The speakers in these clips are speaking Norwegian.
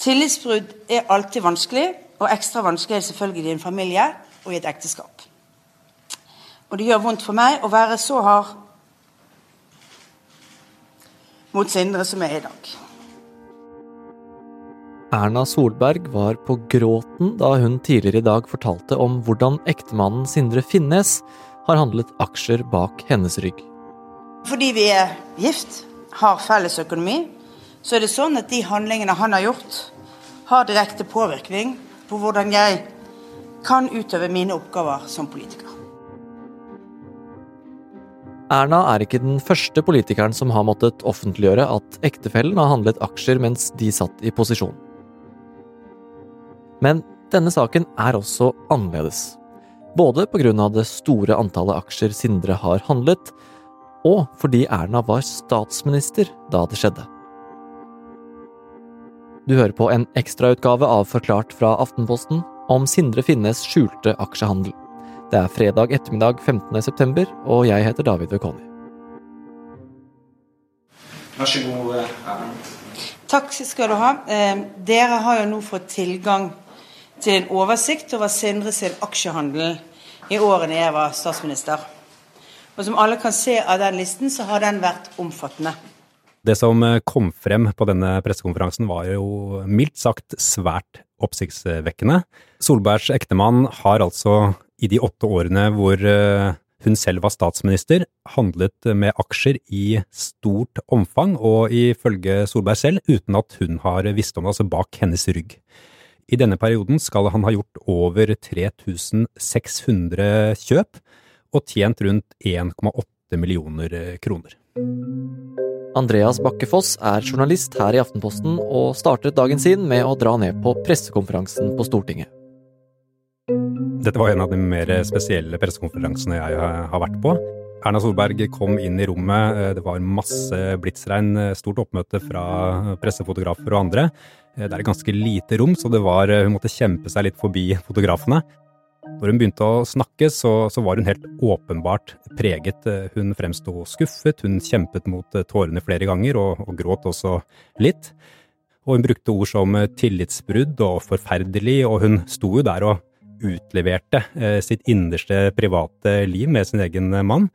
Tillitsbrudd er alltid vanskelig, og ekstra vanskelig er det selvfølgelig i en familie og i et ekteskap. Og det gjør vondt for meg å være så hard mot Sindre som jeg er i dag. Erna Solberg var på gråten da hun tidligere i dag fortalte om hvordan ektemannen Sindre Finnes har handlet aksjer bak hennes rygg. Fordi vi er gift, har felles økonomi, så er det sånn at de handlingene han har gjort, har direkte påvirkning på hvordan jeg kan utøve mine oppgaver som politiker. Erna er ikke den første politikeren som har måttet offentliggjøre at ektefellen har handlet aksjer mens de satt i posisjon. Men denne saken er også annerledes. Både pga. det store antallet aksjer Sindre har handlet, og fordi Erna var statsminister da det skjedde. Du hører på en ekstrautgave av Forklart fra Aftenposten om Sindre Finnes skjulte aksjehandel. Det er fredag ettermiddag 15. september, og jeg heter David Vekoni. Vær så god, Erlend. Takk skal du ha. Eh, dere har jo nå fått tilgang til en oversikt over Sindre sin aksjehandel i årene jeg var statsminister. Og som alle kan se av den listen, så har den vært omfattende. Det som eh, kom frem på denne pressekonferansen var jo mildt sagt svært oppsiktsvekkende. Solbergs ektemann har altså i de åtte årene hvor eh, hun selv var statsminister, handlet med aksjer i stort omfang, og ifølge Solberg selv uten at hun har visst om det, altså bak hennes rygg. I denne perioden skal han ha gjort over 3600 kjøp, og tjent rundt 1,8 millioner kroner. Andreas Bakkefoss er journalist her i Aftenposten og startet dagen sin med å dra ned på pressekonferansen på Stortinget. Dette var en av de mer spesielle pressekonferansene jeg har vært på. Erna Solberg kom inn i rommet, eh, det var masse blitsregn, eh, stort oppmøte fra pressefotografer og andre. Eh, det er et ganske lite rom, så var, hun måtte kjempe seg litt forbi fotografene. Når hun begynte å snakke, så, så var hun helt åpenbart preget. Hun fremsto skuffet, hun kjempet mot tårene flere ganger, og, og gråt også litt. Og hun brukte ord som tillitsbrudd og forferdelig, og hun sto jo der og utleverte eh, sitt innerste private liv med sin egen mann.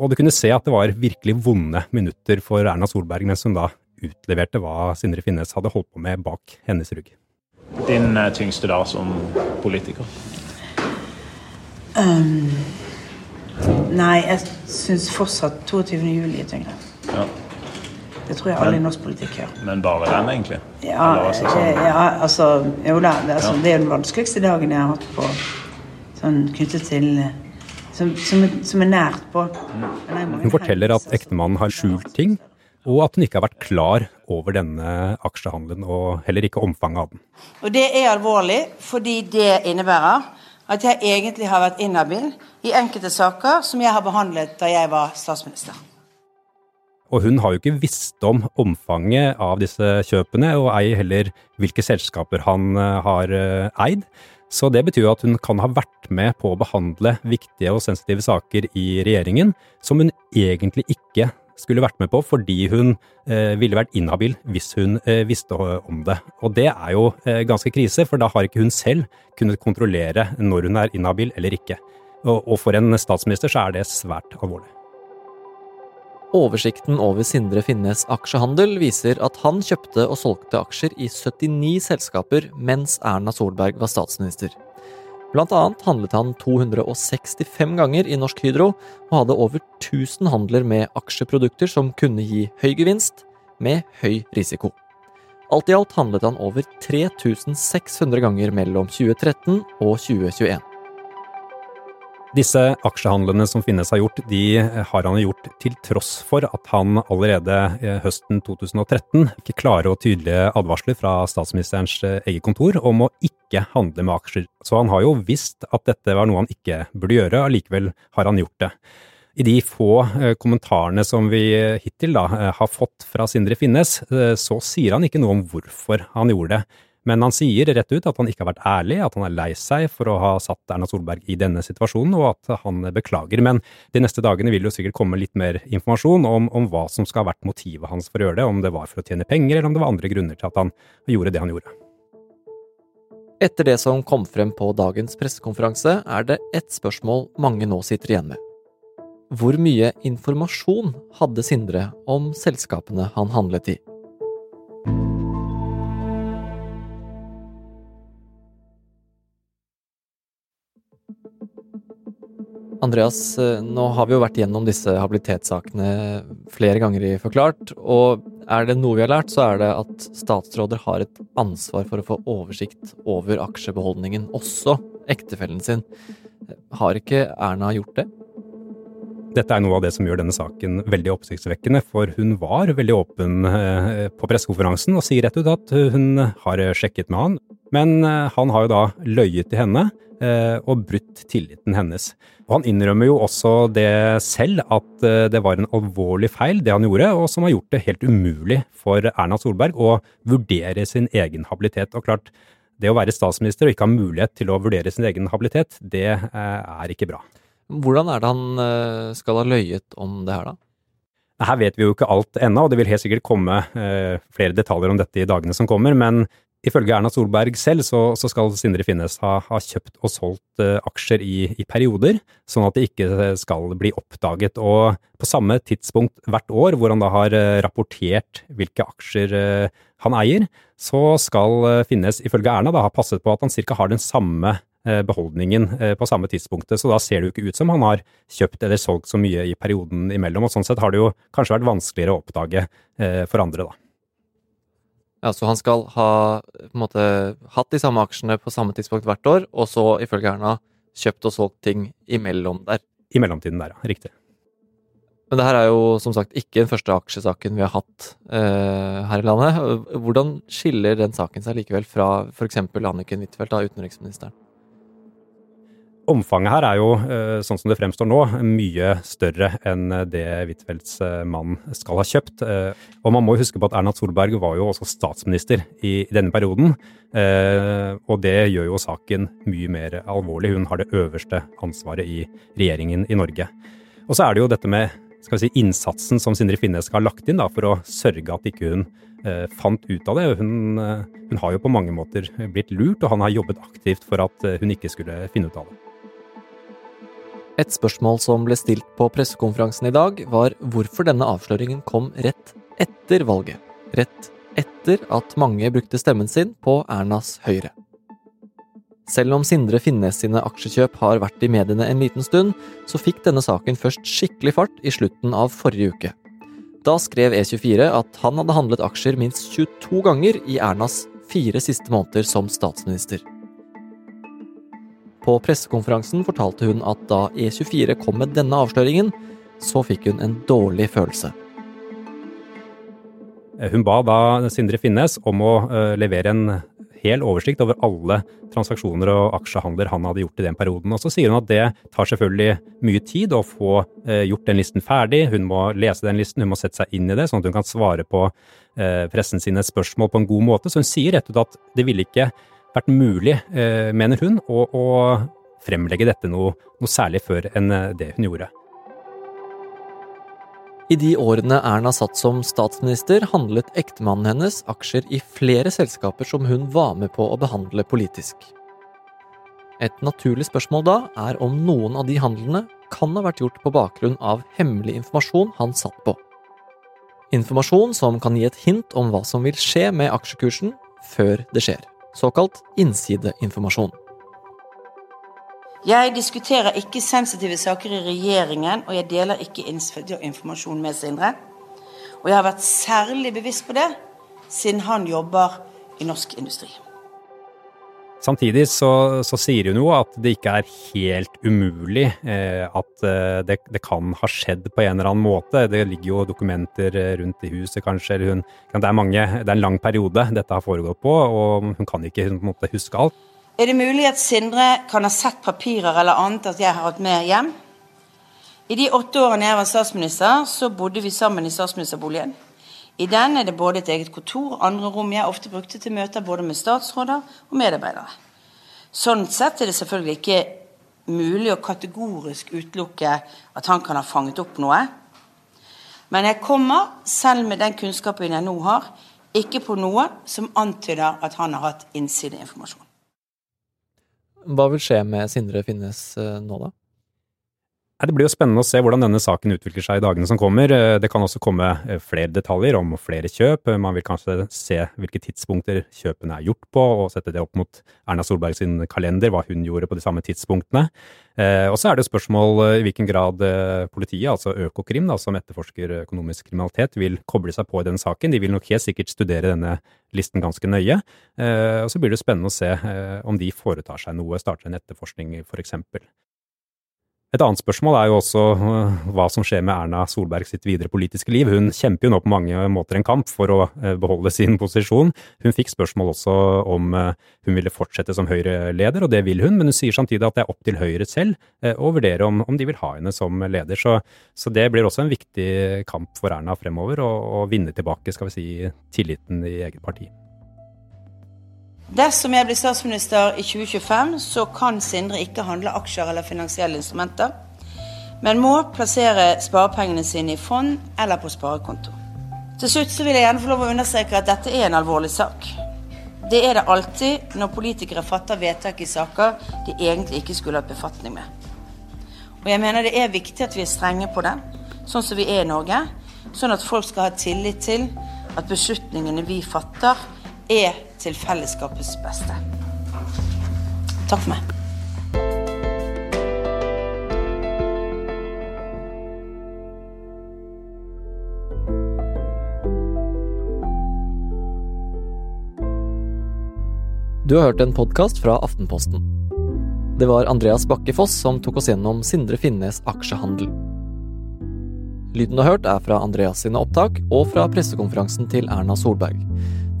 Og du kunne se at det var virkelig vonde minutter for Erna Solberg mens hun da utleverte hva Sindre Finnes hadde holdt på med bak hennes rygg. Din eh, tyngste dag som politiker? Um, nei, jeg syns fortsatt 22. juli er tyngre. Ja. Det tror jeg alle i norsk politikk gjør. Men bare den, egentlig? Ja, sånn? ja altså Jo da. Det, altså, ja. det, er den vanskeligste dagen jeg har hatt på sånn knyttet til som, som, som er nært på. Mm. Hun forteller at ektemannen har skjult ting, og at hun ikke har vært klar over denne aksjehandelen, og heller ikke omfanget av den. Og Det er alvorlig, fordi det innebærer at jeg egentlig har vært inhabil i enkelte saker som jeg har behandlet da jeg var statsminister. Og hun har jo ikke visst om omfanget av disse kjøpene, og ei heller hvilke selskaper han eh, har eh, eid. Så det betyr at hun kan ha vært med på å behandle viktige og sensitive saker i regjeringen som hun egentlig ikke skulle vært med på fordi hun eh, ville vært inhabil hvis hun eh, visste om det. Og det er jo eh, ganske krise, for da har ikke hun selv kunnet kontrollere når hun er inhabil eller ikke. Og, og for en statsminister så er det svært alvorlig. Oversikten over Sindre Finnes aksjehandel viser at han kjøpte og solgte aksjer i 79 selskaper mens Erna Solberg var statsminister. Blant annet handlet han 265 ganger i Norsk Hydro, og hadde over 1000 handler med aksjeprodukter som kunne gi høy gevinst, med høy risiko. Alt i alt handlet han over 3600 ganger mellom 2013 og 2021. Disse aksjehandlene som Finnes har gjort, de har han gjort til tross for at han allerede eh, høsten 2013 ikke klare og tydelige advarsler fra statsministerens eh, eget kontor om å ikke handle med aksjer. Så han har jo visst at dette var noe han ikke burde gjøre, allikevel har han gjort det. I de få eh, kommentarene som vi hittil da har fått fra Sindre Finnes, så sier han ikke noe om hvorfor han gjorde det. Men han sier rett ut at han ikke har vært ærlig, at han er lei seg for å ha satt Erna Solberg i denne situasjonen, og at han beklager. Men de neste dagene vil jo sikkert komme litt mer informasjon om, om hva som skal ha vært motivet hans for å gjøre det, om det var for å tjene penger, eller om det var andre grunner til at han gjorde det han gjorde. Etter det som kom frem på dagens pressekonferanse, er det ett spørsmål mange nå sitter igjen med. Hvor mye informasjon hadde Sindre om selskapene han handlet i? Andreas, eh, nå har vi jo vært gjennom disse habilitetssakene flere ganger i Forklart. Og er det noe vi har lært, så er det at statsråder har et ansvar for å få oversikt over aksjebeholdningen, også ektefellen sin. Har ikke Erna gjort det? Dette er noe av det som gjør denne saken veldig oppsiktsvekkende, for hun var veldig åpen eh, på pressekonferansen og sier rett ut at hun har sjekket med han, men eh, han har jo da løyet til henne Eh, og brutt tilliten hennes. Og han innrømmer jo også det selv, at eh, det var en alvorlig feil, det han gjorde, og som har gjort det helt umulig for Erna Solberg å vurdere sin egen habilitet. Og klart, det å være statsminister og ikke ha mulighet til å vurdere sin egen habilitet, det er ikke bra. Hvordan er det han skal ha løyet om det her, da? Her vet vi jo ikke alt ennå, og det vil helt sikkert komme flere detaljer om dette i dagene som kommer. Men Ifølge Erna Solberg selv så, så skal Sindre Finnes ha, ha, kjøpt og solgt uh, aksjer i, i, perioder, sånn at det ikke skal bli oppdaget. Og på samme tidspunkt hvert år hvor han da har uh, rapportert hvilke aksjer uh, han eier, så skal Finnes ifølge Erna da ha passet på at han ca. har den samme beholdningen på samme tidspunktet. Så da ser det jo ikke ut som han har kjøpt eller solgt så mye i perioden imellom. Og sånn sett har det jo kanskje vært vanskeligere å oppdage for andre, da. Ja, Så han skal ha på en måte, hatt de samme aksjene på samme tidspunkt hvert år, og så ifølge Erna kjøpt og solgt ting imellom der. I mellomtiden der, ja. Riktig. Men det her er jo som sagt ikke den første aksjesaken vi har hatt eh, her i landet. Hvordan skiller den saken seg likevel fra f.eks. Anniken Huitfeldt, utenriksministeren? Omfanget her er jo, eh, sånn som det fremstår nå, mye større enn det Huitfeldts eh, mann skal ha kjøpt. Eh, og man må huske på at Erna Solberg var jo også statsminister i denne perioden. Og det gjør jo saken mye mer alvorlig. Hun har det øverste ansvaret i regjeringen i Norge. Og så er det jo dette med skal vi si, innsatsen som Sindre Finnes skal ha lagt inn da, for å sørge at ikke hun fant ut av det. Hun, hun har jo på mange måter blitt lurt, og han har jobbet aktivt for at hun ikke skulle finne ut av det. Et spørsmål som ble stilt på pressekonferansen i dag, var hvorfor denne avsløringen kom rett etter valget. Rett etter at mange brukte stemmen sin på Ernas Høyre. Selv om Sindre Finnes sine aksjekjøp har vært i mediene en liten stund, så fikk denne saken først skikkelig fart i slutten av forrige uke. Da skrev E24 at han hadde handlet aksjer minst 22 ganger i Ernas fire siste måneder som statsminister. På pressekonferansen fortalte hun at da E24 kom med denne avsløringen, så fikk hun en dårlig følelse. Hun ba da Sindre Finnes om å uh, levere en hel oversikt over alle transaksjoner og aksjehandler han hadde gjort i den perioden. Og så sier hun at det tar selvfølgelig mye tid å få uh, gjort den listen ferdig. Hun må lese den listen, hun må sette seg inn i det, sånn at hun kan svare på uh, pressen sine spørsmål på en god måte. Så hun sier rett og slett at det ville ikke vært mulig, eh, mener hun, å, å fremlegge dette noe, noe, særlig før enn eh, det hun gjorde. I de årene Erna satt som statsminister, handlet ektemannen hennes aksjer i flere selskaper som hun var med på å behandle politisk. Et naturlig spørsmål da er om noen av de handlene kan ha vært gjort på bakgrunn av hemmelig informasjon han satt på. Informasjon som kan gi et hint om hva som vil skje med aksjekursen før det skjer såkalt innsideinformasjon. Jeg diskuterer ikke sensitive saker i regjeringen, og jeg deler ikke informasjon med Sindre. Og jeg har vært særlig bevisst på det siden han jobber i norsk industri. Samtidig så, så, sier hun jo at det ikke er helt umulig eh, at eh, det, det, kan ha skjedd på en eller annen måte. Det ligger jo dokumenter eh, rundt i huset, kanskje. eller hun, det, er mange, det er en lang periode dette har foregått på, og hun kan ikke måte, huske alt. Er det mulig at Sindre kan ha sett papirer eller annet at jeg har hatt med hjem? I de åtte årene jeg var statsminister, så bodde vi sammen i statsministerboligen. I den er det både et eget kontor og andre rom jeg ofte brukte til møter både med statsråder og medarbeidere. Sånn sett er det selvfølgelig ikke mulig å kategorisk utelukke at han kan ha fanget opp noe. Men jeg kommer, selv med den kunnskapen jeg nå har, ikke på noe som antyder at han har hatt innsideinformasjon. Hva vil skje med Sindre Finnes nå, da? Det blir jo spennende å se hvordan denne saken utvikler seg i dagene som kommer. Eh, det kan også komme eh, flere detaljer om flere kjøp. Man vil kanskje se hvilke tidspunkter kjøpene er gjort på, og sette det opp mot Erna Solberg sin kalender, hva hun gjorde på de samme tidspunktene. Eh, og så er det spørsmål i hvilken grad politiet, altså Økokrim, da, som etterforsker økonomisk kriminalitet, vil koble seg på i denne saken. De vil nok helt sikkert studere denne listen ganske nøye. Og så blir det spennende å se om de foretar seg noe, starter en etterforskning f.eks. Et annet spørsmål er jo også øh, hva som skjer med Erna Solberg sitt videre politiske liv. Hun kjemper jo nå på mange måter en kamp for å øh, beholde sin posisjon. Hun fikk spørsmål også om øh, hun ville fortsette som Høyre-leder, og det vil hun, men hun sier samtidig at det er opp til Høyre selv å vurdere om, om de vil ha henne som leder. Så, så, det blir også en viktig kamp for Erna fremover, å vinne tilbake skal vi si, tilliten i eget parti. Dersom jeg blir statsminister i 2025, så kan Sindre ikke handle aksjer eller finansielle instrumenter, men må plassere sparepengene sine i fond eller på sparekonto. Til slutt så vil jeg gjerne få lov å understreke at dette er en alvorlig sak. Det er det alltid når politikere fatter vedtak i saker de egentlig ikke skulle hatt befatning med. Og jeg mener det er viktig at vi er strenge på det, sånn som vi er i Norge. Sånn at folk skal ha tillit til at beslutningene vi fatter, er til fellesskapets beste. Takk for meg. Du har hørt en podkast fra Aftenposten. Det var Andreas Bakkefoss som tok oss gjennom Sindre Finnes aksjehandel. Lyden du har hørt, er fra Andreas sine opptak og fra pressekonferansen til Erna Solberg.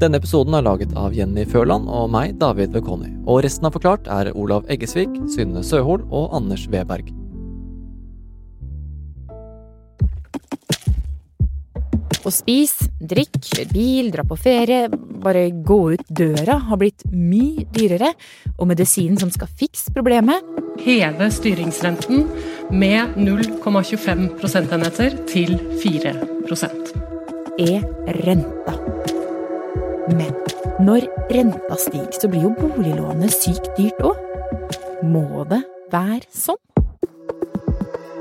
Denne episoden er laget av Jenny Føland og meg, David Vekoni. Og resten av Forklart er Olav Eggesvik, Synne Søhol og Anders Weberg. Å spise, drikke, kjøre bil, dra på ferie, bare gå ut døra har blitt mye dyrere. Og medisinen som skal fikse problemet Heve styringsrenten med 0,25 prosentenheter til 4% er renta. Men når renta stiger, så blir jo boliglånet sykt dyrt òg. Må det være sånn?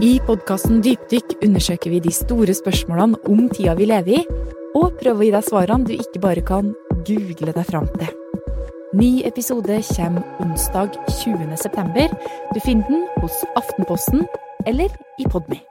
I podkasten Dypdykk undersøker vi de store spørsmålene om tida vi lever i, og prøver å gi deg svarene du ikke bare kan google deg fram til. Ny episode kommer onsdag 20. september. Du finner den hos Aftenposten eller i Podme.